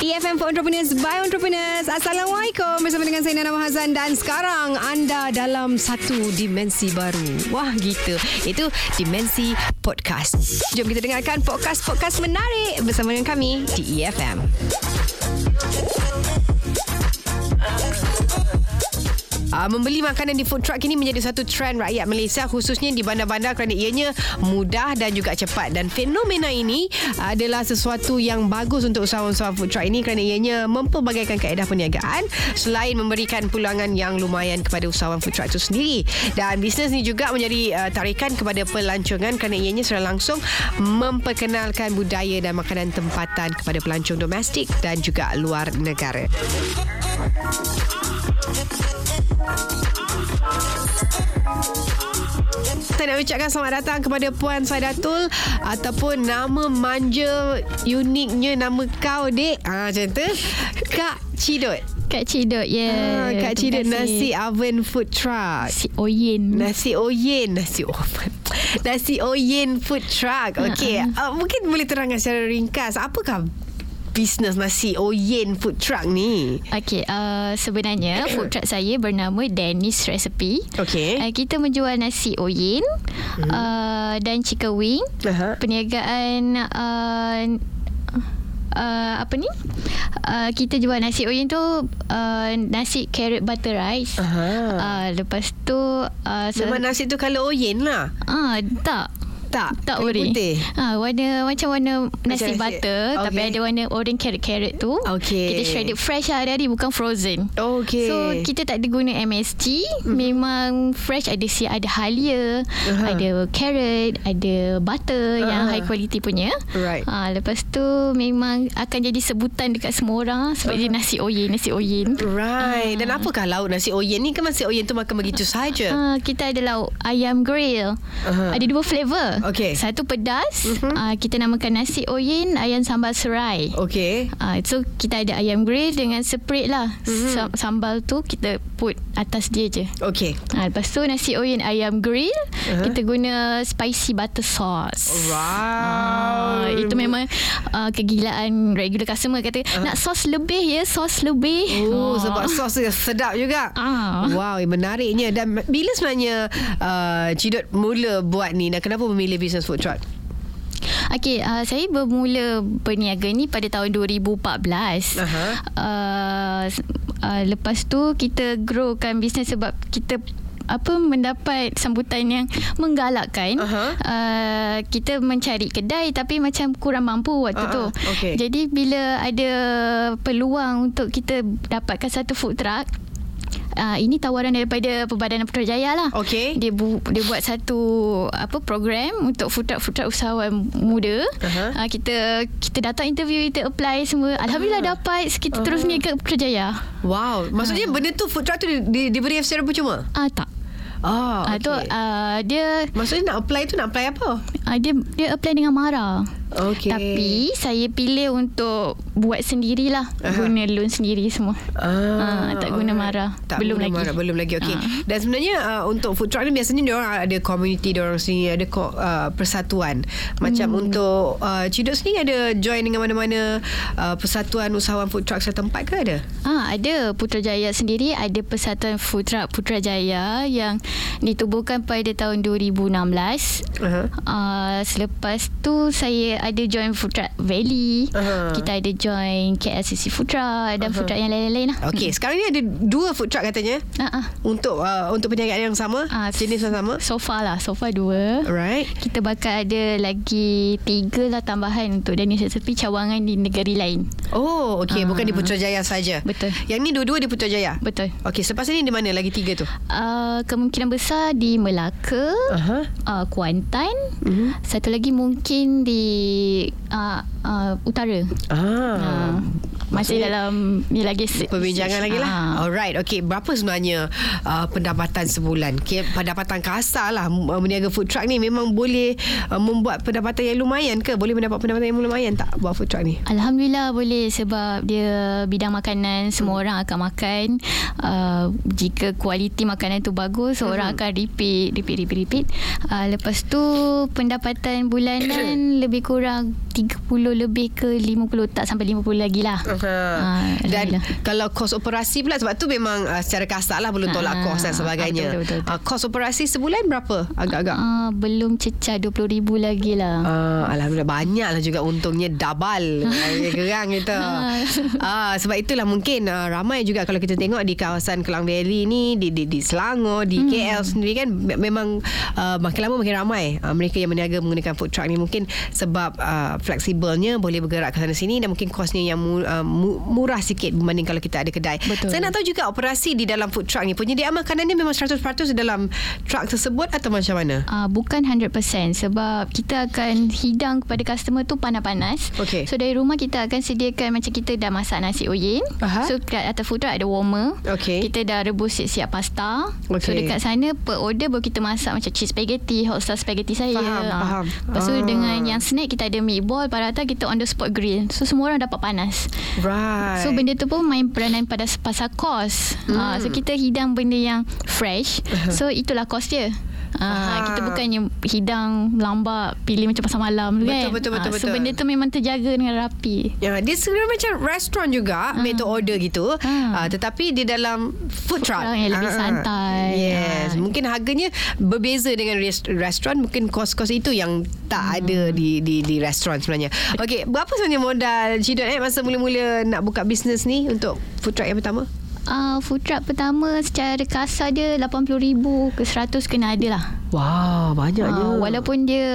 EFM for Entrepreneurs by Entrepreneurs. Assalamualaikum bersama dengan saya Nana Mahazan dan sekarang anda dalam satu dimensi baru. Wah gitu. Itu dimensi podcast. Jom kita dengarkan podcast-podcast menarik bersama dengan kami di E EFM. Uh, membeli makanan di food truck ini menjadi satu trend rakyat Malaysia khususnya di bandar-bandar kerana ianya mudah dan juga cepat dan fenomena ini adalah sesuatu yang bagus untuk usahawan-usahawan food truck ini kerana ianya mempelbagaikan kaedah perniagaan selain memberikan pulangan yang lumayan kepada usahawan food truck itu sendiri dan bisnes ini juga menjadi uh, tarikan kepada pelancongan kerana ianya secara langsung memperkenalkan budaya dan makanan tempatan kepada pelancong domestik dan juga luar negara. Saya nak ucapkan selamat datang kepada Puan Saidatul ataupun nama manja uniknya nama kau dek. Ah macam tu. Kak Cidot. Kak Cidot, ya. Ah, Yeah. Kak Cidot nasi oven food truck. Si Oyen. Nasi oyen Nasi oven Nasi oyen food truck Okey uh, Mungkin boleh terangkan secara ringkas Apakah Bisnes nasi oyen food truck ni Okey, uh, sebenarnya food truck saya bernama Dennis Recipe. Okey. Uh, kita menjual nasi oyen hmm. uh, dan chicken wing. Aha. Perniagaan uh, uh, apa ni? Uh, kita jual nasi oyen tu uh, nasi carrot butter rice. Aha. Uh, lepas tu uh, Memang nasi tu kalau oyen lah Ah, tak. Tak Tak orange. putih Ha, warna macam warna nasi- nasi butter okay. tapi ada warna orange carrot-carrot tu. Okey. Kita shredded fresh lah hari-hari bukan frozen. Okey. So kita tak ada guna MSG, mm-hmm. memang fresh ada si ada halia, Aha. ada carrot, ada butter yang Aha. high quality punya. Right. Ha, lepas tu memang akan jadi sebutan dekat semua orang sebab dia nasi oyen, nasi oyen. Right Dan apakah lauk nasi oyen ni Kan nasi oyen tu makan begitu saja Ha, kita ada lauk ayam grill. Aha. Ada dua flavour. Okey. Satu pedas. Uh-huh. Uh, kita namakan nasi oyen, ayam sambal serai. Okey Uh, so kita ada ayam grill dengan separate lah. Uh-huh. Sam- sambal tu kita put atas dia je. Okey Uh, lepas tu nasi oyen ayam grill, Uh-huh. uh-huh. kita guna spicy butter sauce. Ah, Right itu memang uh, kegilaan regular customer kata uh. nak sos lebih ya, sos lebih. Oh, Ah. sebab sos dia sedap juga. Ah. Wow, menariknya. Dan bila sebenarnya uh, Cidot mula buat ni dan kenapa memilih bisnes food truck? Okey, uh, saya bermula berniaga ni pada tahun 2014. Aha. Uh, uh, lepas tu kita growkan bisnes sebab kita apa mendapat sambutan yang menggalakkan Aha. uh, kita mencari kedai tapi macam kurang mampu waktu Ah, tu okey. jadi bila ada peluang untuk kita dapatkan satu food truck Uh, ini tawaran daripada Perbadanan Putrajaya lah. Okey. Dia bu, dia buat satu apa program untuk food truck usahawan muda. Aha. Uh, kita kita datang interview, kita apply semua. Alhamdulillah Ah. dapat. Kita terus niaga Putrajaya. Wow, maksudnya benda tu truck tu di, di, diberi secara percuma? Ah tak. Oh, Ah okay. tu uh, dia Maksudnya nak apply tu nak apply apa? uh, dia dia apply dengan Mara. Okey. Tapi saya pilih untuk buat sendirilah. Aha. Guna loan sendiri semua. Ah, tak guna Mara. Tak Belum guna lagi. Mara, belum lagi. Okey. Ah. Dan sebenarnya uh, untuk food truck ni biasanya dia orang ada community dia orang sendiri, ada uh, persatuan. Macam Hmm. untuk uh, Cidok sendiri ada join dengan mana-mana uh, persatuan usahawan food truck setempat ke ada? Ah, ada Putrajaya sendiri ada Persatuan Food Truck Putrajaya yang ditubuhkan pada tahun 2016. Uh-huh. Uh, selepas tu saya ada join Food Truck Valley. Aha. Kita ada join KLCC Food Truck dan food truck yang lain-lain lah. Okey, sekarang ni ada dua food truck katanya ah. untuk uh, untuk perniagaan yang sama, Ah, jenis yang sama. So far lah So far dua Alright. Kita bakal ada lagi Tiga lah tambahan Untuk Daniel Sesepi Cawangan di negeri lain Oh, okey, Ah. bukan di Putrajaya saja. Betul. Yang ni dua-dua di Putrajaya. Betul Okey, selepas ini di mana lagi tiga tu? uh, Kemungkinan besar Di Melaka Aha. uh, Kuantan Mhm. Satu lagi mungkin di uh, uh, utara. Ah. Uh, masih Maksudnya- dalam ni lagi Perbincangan lagi lah Ah. Alright Okay Berapa sebenarnya uh, Pendapatan sebulan okay, Pendapatan kasar lah uh, Meniaga food truck ni Memang boleh uh, Membuat pendapatan yang lumayan ke Boleh mendapat pendapatan yang lumayan tak Buat food truck ni Alhamdulillah boleh sebab dia bidang makanan semua Hmm. orang akan makan uh, jika kualiti makanan tu bagus Hmm. orang akan repeat repeat repeat repeat uh, lepas tu pendapatan bulanan lebih kurang 不让30 lebih ke 50 tak sampai 50 lagi lah Ah, Dan Alhamdulillah. kalau kos operasi pula Sebab tu memang uh, Secara kasar lah Belum tolak Ah, kos dan sebagainya betul, betul, betul. Uh, Kos operasi sebulan berapa Agak-agak uh, belum cecah 20,000 lagi lah Uh, Alhamdulillah banyak lah juga untungnya double gerang kita. Ah sebab itulah mungkin uh, ramai juga kalau kita tengok di kawasan Kelang Valley ni di di, di Selangor di Hmm. KL sendiri kan me- memang uh, makin lama makin ramai uh, mereka yang berniaga menggunakan food truck ni mungkin sebab uh, fleksibelnya boleh bergerak ke sana sini dan mungkin kosnya yang mu, uh, mu, murah sikit berbanding kalau kita ada kedai. Betul. Saya nak tahu juga operasi di dalam food truck ni penyediaan makanan ni memang 100% di dalam truck tersebut atau macam mana? Uh, bukan 100% sebab kita akan hidang kepada customer tu panas-panas. Okey. So dari rumah kita akan sediakan macam kita dah masak nasi oyen. Aha. So kat atas food truck ada warmer. Okey. Kita dah rebus siap-siap pasta. So Okey. dekat sana per order baru kita masak macam cheese spaghetti, hot sauce spaghetti saya. Faham, Ah. faham. Lepas tu Ah. dengan yang snack kita ada meatball, parata kita on the spot grill. So semua orang dapat panas. Right. So benda tu pun main peranan pada pasal kos. Hmm. Uh, so kita hidang benda yang fresh. So itulah kos dia. Ah. kita bukannya hidang lambak pilih macam pasal malam tu Betul, kan. betul, betul, Ah, So betul. benda tu memang terjaga dengan rapi. Ya, dia sebenarnya macam restoran juga, made to order gitu. Ah. Ah, tetapi di dalam food truck. truck yang lebih Ah, santai. Yes. Ah. Mungkin harganya berbeza dengan rest- restoran. Mungkin kos-kos itu yang tak ada di di di restoran sebenarnya. Okey, berapa sebenarnya modal Cidot eh masa mula-mula nak buka bisnes ni untuk food truck yang pertama? Uh, food truck pertama secara kasar dia 80,000 ke 100 kena ada lah. Wah, banyaknya. Uh, walaupun dia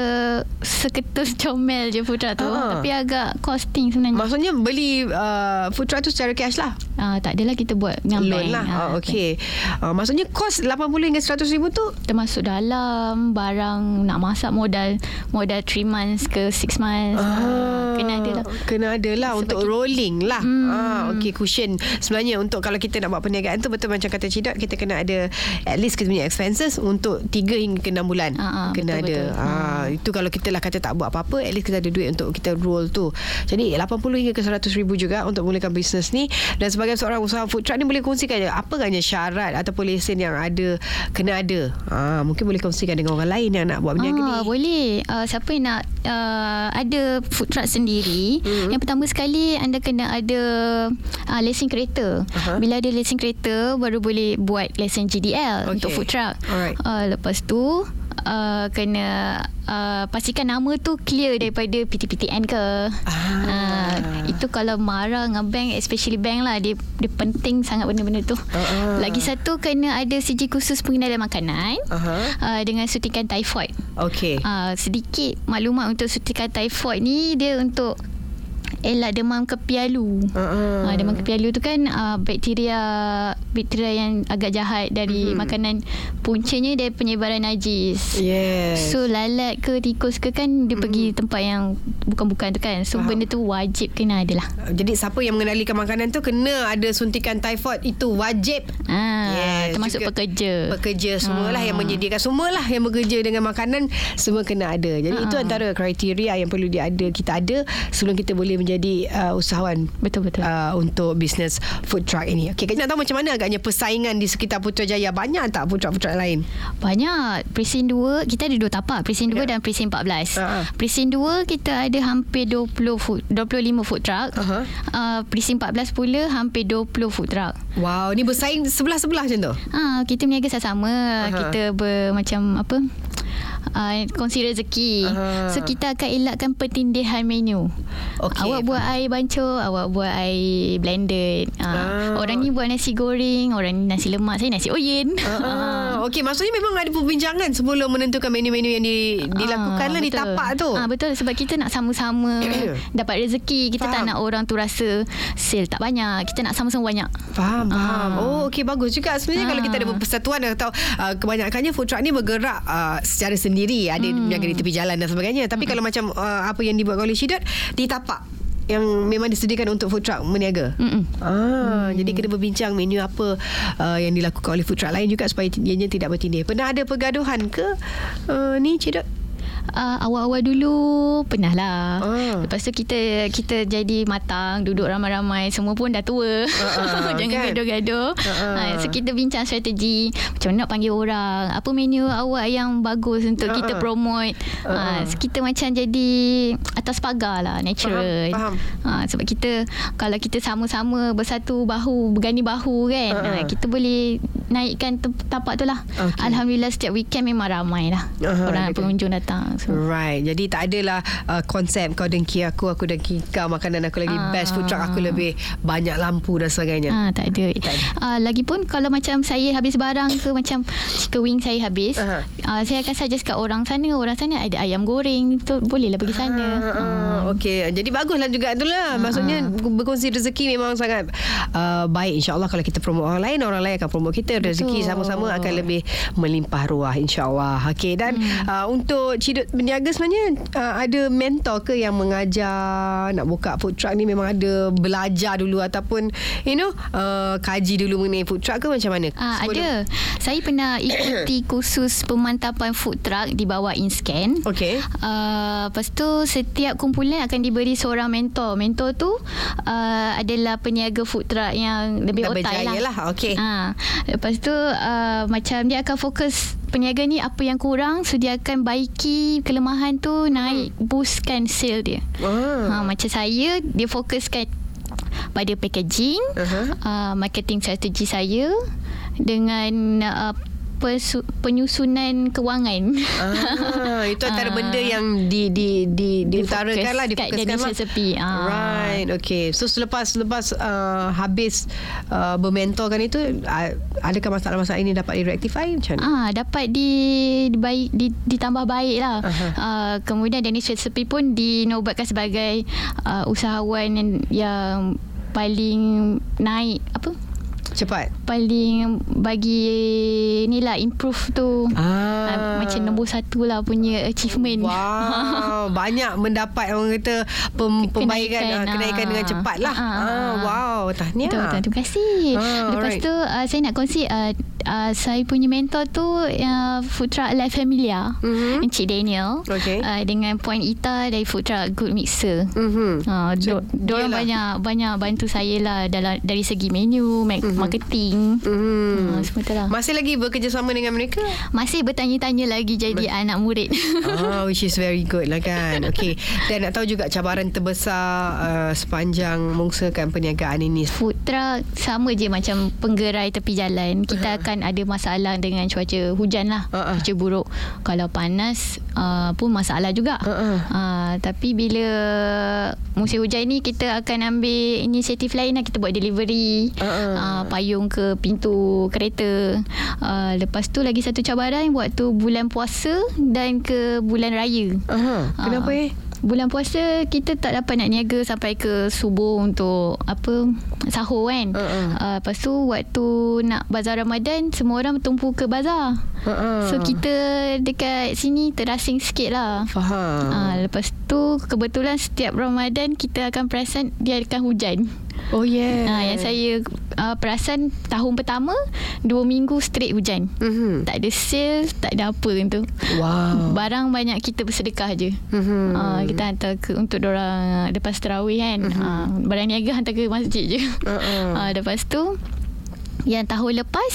seketul comel je food truck tu. Ah. Tapi agak costing sebenarnya. Maksudnya beli uh, food truck tu secara cash lah. Uh, tak adalah kita buat dengan Loan bank. lah. Ah, Ah, Okey. Uh, maksudnya kos 80 hingga 100 ribu tu termasuk dalam barang nak masak modal modal 3 months ke 6 months ah, kena ada lah Kena ada lah Sebab untuk kita- rolling lah. Hmm. Ah, okay, cushion. Sebenarnya untuk kalau kita nak buat perniagaan tu betul macam kata Cidot, kita kena ada at least kita punya expenses untuk 3 hingga ke 6 bulan. Ah, ah, kena betul, ada. betul. Ah, itu kalau kita lah kata tak buat apa-apa, at least kita ada duit untuk kita roll tu. Jadi 80 hingga ke 100 ribu juga untuk mulakan bisnes ni. Dan sebagai seorang usaha food truck ni boleh kongsikan apa agaknya syarat ataupun lesen yang ada kena ada. Ah, mungkin boleh kongsikan dengan orang lain yang nak buat berniaga ni. Boleh. Uh, siapa yang nak uh, ada food truck sendiri, Hmm. yang pertama sekali anda kena ada uh, lesen kereta. Aha. Bila ada lesen kereta baru boleh buat lesen GDL Okay. untuk food truck. Alright. Uh, lepas tu uh, kena uh, pastikan nama tu clear daripada PTPTN ke. Ah. Uh, itu kalau marah dengan bank especially bank lah dia dia penting sangat benda-benda tu. Ah. Lagi satu kena ada sijil khusus pengenalan makanan Aha. uh, dengan suntikan typhoid. Okey. Uh, sedikit maklumat untuk suntikan typhoid ni dia untuk elak demam kepialu. Uh-uh. Uh, demam kepialu tu kan uh, bakteria bakteria yang agak jahat dari Mhm. makanan puncanya dari penyebaran najis. Yes. So lalat ke tikus ke kan dia pergi tempat yang bukan-bukan tu kan. So Faham. benda tu wajib kena ada lah. Jadi siapa yang mengendalikan makanan tu kena ada suntikan typhoid itu wajib. Ah, termasuk juga pekerja. Pekerja semualah Ah. yang menyediakan semualah yang bekerja dengan makanan semua kena ada. Jadi itu Ah. antara kriteria yang perlu dia ada kita ada sebelum kita boleh menjadi uh, usahawan Betul-betul. uh, untuk bisnes food truck ini. Okey, kita nak tahu macam mana agaknya persaingan di sekitar Putrajaya banyak tak food truck-food truck lain? Banyak. Presin 2, kita ada dua tapak. Presin 2 Ya. dan presin 14. Ha, ha. Presin 2 kita ada hampir 20 food, 25 food truck. Aha. Uh, presin 14 pula hampir 20 food truck. Wow, ni bersaing sebelah-sebelah macam tu. Ah, kita berniaga sama-sama. Aha. Kita ber, macam apa? Uh, kongsi rezeki. Aha. So kita akan elakkan pertindihan menu. Okey, Awak buat air bancuh, awak buat air blended. Uh, Ah. Orang ni buat nasi goreng, orang ni nasi lemak, saya nasi oyen. Ah, Okey, maksudnya memang ada perbincangan sebelum menentukan menu-menu yang di, dilakukan lah di tapak tu. Ah betul sebab kita nak sama-sama dapat rezeki. Kita tak Faham. nak orang tu rasa sale tak banyak. Kita nak sama-sama banyak. Faham, faham. Ah. Oh, okey bagus juga. Sebenarnya Ah. kalau kita ada persatuan atau uh, kebanyakannya food truck ni bergerak uh, secara sendiri. Ada hmm. berniaga di tepi jalan dan sebagainya. Tapi Hmm. kalau macam uh, apa yang dibuat oleh Syidat di tapak yang memang disediakan untuk food truck berniaga. Mm-mm. Ah, jadi kena berbincang menu apa uh, yang dilakukan oleh food truck lain juga supaya ianya tidak bertindih. Pernah ada pergaduhan ke uh, ni Cik? Uh, awal-awal dulu pernah lah. Ah. Lepas tu kita kita jadi matang, duduk ramai-ramai, semua pun dah tua. ah, Jangan kan? gaduh-gaduh. Ah. Uh, so kita bincang strategi macam mana nak panggil orang, apa menu awak yang bagus untuk Ah, kita promote. Ah. Uh, so kita macam jadi atas pagar lah, natural. Faham, Uh, sebab kita kalau kita sama-sama bersatu bahu, bergani bahu kan, ah. uh, kita boleh naikkan tapak tu lah. Okey. Alhamdulillah setiap weekend memang ramai lah. Ah, orang betul. pengunjung datang. So. Right. Jadi tak adalah uh, konsep kau dengki aku, aku dengki kau. Makanan aku lagi Ah. best, food truck aku lebih banyak lampu dan sebagainya. Ah tak ada. Tak ada. Ah lagipun kalau macam saya habis barang ke macam chicken wing saya habis, Aha. ah saya akan suggest kat orang sana, orang sana ada ayam goreng, tu bolehlah pergi sana. Ah, ah, Okey, jadi baguslah juga tu lah. Maksudnya berkongsi rezeki memang sangat uh, baik insya-Allah kalau kita promote orang lain, orang lain akan promote kita. Rezeki Betul. sama-sama akan lebih melimpah ruah insya-Allah. Okey dan uh, untuk Cidut berniaga sebenarnya uh, ada mentor ke yang mengajar nak buka food truck ni memang ada belajar dulu ataupun you know uh, kaji dulu mengenai food truck ke macam mana? Ah Sebelum- ada. Saya pernah ikuti kursus pemantapan food truck di bawah InScan. Okey. Uh, lepas tu setiap kumpulan akan diberi seorang mentor. Mentor tu uh, adalah peniaga food truck yang lebih Dah otai lah. lah, okey. Uh, lepas tu uh, macam dia akan fokus peniaga ni apa yang kurang so dia akan baiki kelemahan tu naik boostkan sale dia. Ah. Ha, macam saya dia fokuskan pada packaging, Aha. uh, marketing strategi saya dengan uh, pesu- penyusunan kewangan. Ah, itu antara Ah. benda yang di di di diutarakan lah, Difokus kat difokuskan Dennis lah. Recipe. Ah. Right, okay. So selepas selepas uh, habis uh, bermentorkan itu, uh, adakah masalah-masalah ini dapat direktify macam mana? Ah dapat di, di baik di, ditambah baik lah. Aha. Uh, kemudian Dennis Recipe pun dinobatkan sebagai uh, usahawan yang, yang paling naik apa? Cepat. Paling bagi ni lah improve tu. Ah. Uh, macam nombor satu lah punya achievement. Wow, banyak mendapat orang kata pem, pembaikan kenaikan, Kenaikan, kenaikan ah. dengan cepat lah. Ah, ah, Ah, ah. wow, tahniah. Betul, betul. Terima kasih. Ah, Lepas alright. tu uh, saya nak kongsi uh, uh, saya punya mentor tu uh, food truck Life Familia. Mhm. Encik Daniel. Okey. Uh, dengan Point Ita dari food truck Good Mixer. Mhm. Ha, So, dia banyak banyak bantu saya lah dalam dari segi menu, mm-hmm. Marketing. Mhm. Ha, semua tu lah. Masih lagi bekerjasama dengan mereka? Masih bertanya-tanya lagi jadi anak murid. Ah, which is very good lah kan. Okay. Dan nak tahu juga cabaran terbesar uh, sepanjang mengusahakan perniagaan ini. Food truck sama je macam penggerai tepi jalan. Kita akan ada masalah dengan cuaca hujan lah. Uh-uh. Cuaca buruk. Kalau panas uh, pun masalah juga. Uh-uh. Uh, tapi bila musim hujan ni kita akan ambil inisiatif lain lah. Kita buat delivery. Uh-uh. Uh, payung ke pintu kereta. Uh, lepas tu lagi satu cabaran waktu bulan puasa dan ke bulan raya. Aha, kenapa Ah. eh? Bulan puasa kita tak dapat nak niaga sampai ke subuh untuk apa sahur kan. Uh-uh. Uh, lepas tu waktu nak bazar Ramadan semua orang bertumpu ke bazar. Uh-uh. So kita dekat sini terasing sikit lah. Faham. Uh, lepas tu kebetulan setiap Ramadan kita akan perasan dia akan hujan. Oh yeah. Uh, yang saya uh, perasan tahun pertama dua minggu straight hujan. Mhm. Tak ada sale, tak ada apa tu. Wow. Barang banyak kita bersedekah je. Mhm. Uh, kita hantar ke untuk orang lepas terawih kan. Uh, barang niaga hantar ke masjid je. Uh-uh. Uh, lepas tu yang tahun lepas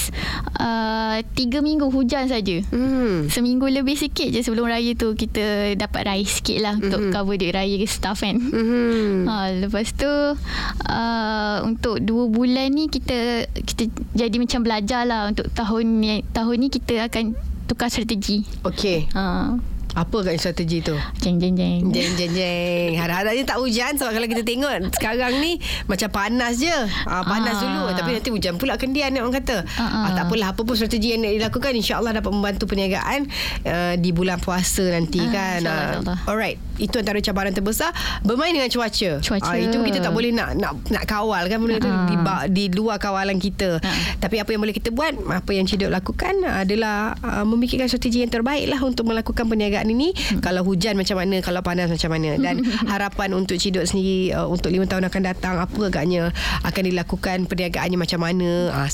uh, tiga minggu hujan saja. Mhm. Seminggu lebih sikit je sebelum raya tu kita dapat raih sikit lah untuk cover duit raya staff kan. Mhm. Ha, lepas tu uh, untuk dua bulan ni kita kita jadi macam belajar lah untuk tahun ni tahun ni kita akan tukar strategi. Okay. Ha, Apa kat strategi tu? Jeng jeng jeng. Jeng jeng jeng. Harap-harapnya tak hujan sebab kalau kita tengok sekarang ni macam panas je. Ah, panas Ah. dulu tapi nanti hujan pula kendian orang kata. Ah, ah. Ah, tak apalah apa pun strategi yang nak dilakukan insya-Allah dapat membantu perniagaan uh, di bulan puasa nanti Ah, kan. insyaAllah, Ah, insyaAllah. Alright. Itu antara cabaran terbesar bermain dengan cuaca. Cuaca. Ah, itu kita tak boleh nak nak nak kawal kan benda tu Ah. di, di luar kawalan kita. Ah. Tapi apa yang boleh kita buat, apa yang Cidok lakukan adalah uh, memikirkan strategi yang terbaik lah untuk melakukan perniagaan ini. Hmm. Kalau hujan macam mana, kalau panas macam mana. Dan harapan untuk Cidok sendiri uh, untuk lima tahun akan datang, apa agaknya akan dilakukan perniagaannya macam mana. Uh,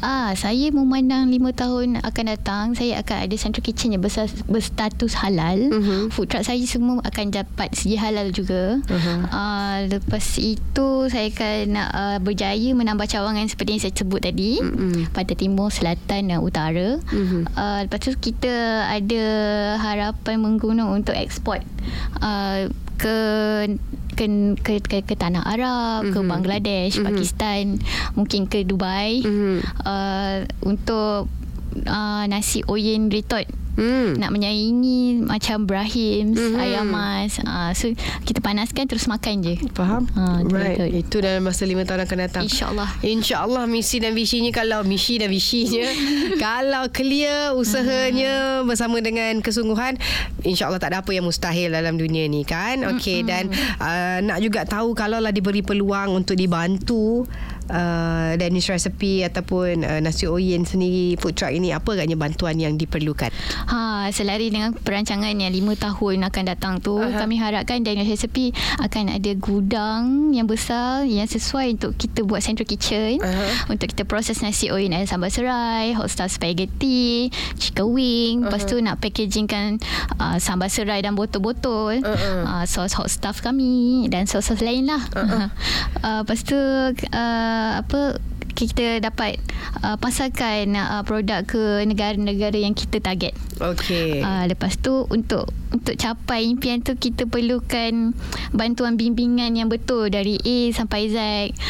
Ah, saya memandang lima tahun akan datang, saya akan ada central kitchen yang besar, berstatus halal. Mhm. Food truck saya semua akan dapat segi halal juga. Mhm. Ah, lepas itu saya akan uh, berjaya menambah cawangan seperti yang saya sebut tadi. Mhm. Pada timur, selatan dan utara. Mhm. Uh, lepas tu kita ada harapan menggunung untuk ekspor uh, ke ke ke, ke, ke tanah Arab, mm-hmm. ke Bangladesh, mm-hmm. Pakistan, mungkin ke Dubai Mhm. uh, untuk uh, nasi oyen retort Hmm. nak menyaingi macam Brahim, mm-hmm. ayam mas. Uh, so kita panaskan terus makan je. Faham? Ah, betul, right. betul. Itu dalam masa lima tahun akan datang. InsyaAllah. InsyaAllah misi dan visinya kalau misi dan visinya kalau clear usahanya bersama dengan kesungguhan insyaAllah tak ada apa yang mustahil dalam dunia ni kan okey dan uh, nak juga tahu kalau lah diberi peluang untuk dibantu uh, Danish Recipe ataupun uh, Nasi Oyen sendiri food truck ini apa agaknya bantuan yang diperlukan Ha, selari dengan perancangan yang lima tahun akan datang tu, uh-huh. kami harapkan Daniel Recipe akan ada gudang yang besar yang sesuai untuk kita buat central kitchen Aha. untuk kita proses nasi oyen dan sambal serai, hot style spaghetti, chicken wing, lepas tu nak packagingkan uh, sambal serai dan botol-botol, Uh-uh. uh, sos hot stuff kami dan sos-sos lain lah. Uh-uh. uh, lepas tu uh, apa kita dapat uh, pasarkan uh, produk ke negara-negara yang kita target. okey Uh, lepas tu untuk untuk capai impian tu kita perlukan bantuan bimbingan yang betul dari A sampai Z.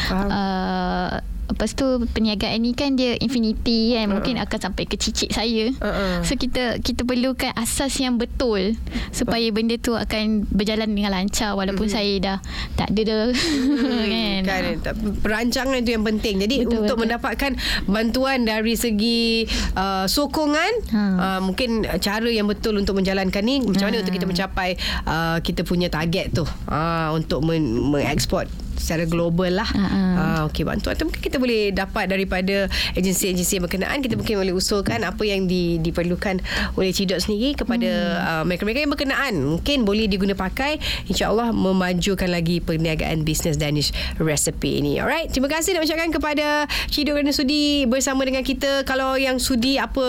Faham. Uh, lepas tu perniagaan ni kan dia infinity kan mungkin akan sampai ke cicit saya. Uh-uh. So kita kita perlukan asas yang betul supaya benda tu akan berjalan dengan lancar walaupun saya dah tak ada dah kan. kan tak- perancangan itu yang penting jadi Betul, untuk betul. mendapatkan bantuan dari segi uh, sokongan Ha. uh, mungkin cara yang betul untuk menjalankan ni macam mana Ha. untuk kita mencapai uh, kita punya target tu uh, untuk men- mengeksport secara global lah. Ha. Uh, Okey, bantuan tu mungkin kita boleh dapat daripada agensi-agensi yang berkenaan. Kita mungkin boleh usulkan apa yang di, diperlukan oleh Cidok sendiri kepada Hmm. uh, mereka-mereka yang berkenaan. Mungkin boleh diguna pakai. InsyaAllah memajukan lagi perniagaan bisnes Danish Recipe ini. Alright, terima kasih nak ucapkan kepada Cidok kerana sudi bersama dengan kita. Kalau yang sudi apa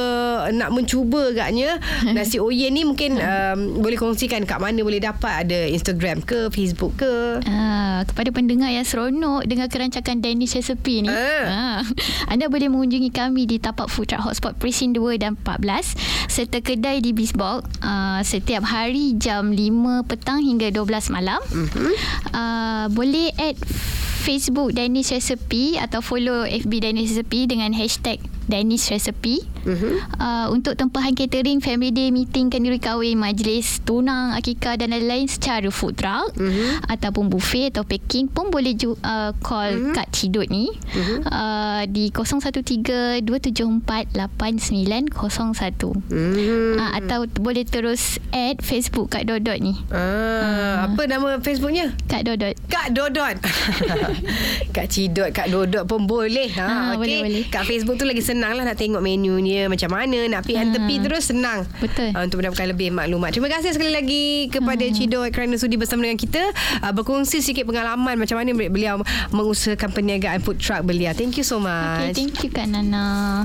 nak mencuba agaknya nasi oyen ni mungkin um, boleh kongsikan kat mana boleh dapat. Ada Instagram ke, Facebook ke? Ah, kepada pendengar yang seronok dengan kerancakan Danish Recipe ni, Ah. ah, anda boleh mengunjungi kami di tapak Food Truck Hotspot Presin 2 dan 14 serta kedai di Bisbok ah, setiap hari jam 5 petang hingga 12 malam. Mhm. Ah, boleh add Facebook Danish Recipe atau follow FB Danish Recipe dengan hashtag Danish Recipe. Mhm. Uh, untuk tempahan catering, family day, meeting, kenduri kahwin, majlis, tunang, akikah dan lain-lain secara food truck Mhm. ataupun buffet atau packing pun boleh ju- uh, call Mhm. Kak Cidut ni uh, di 0132748901 Mhm. uh, atau boleh terus add Facebook Kak Dodot ni. Ah, apa nama Facebooknya? Kak Dodot. Kak Dodot. Kak Cidot, Kak Dodot pun boleh. Ha, Ah, okey. boleh, boleh. Kat Facebook tu lagi senang lah nak tengok menu dia macam mana. Nak hand Ah. tepi terus senang. Betul. Ah, untuk mendapatkan lebih maklumat. Terima kasih sekali lagi kepada Hmm. Cidot kerana sudi bersama dengan kita. Uh, berkongsi sikit pengalaman macam mana beliau mengusahakan perniagaan food truck beliau. Thank you so Okay, much. thank you Kak Nana.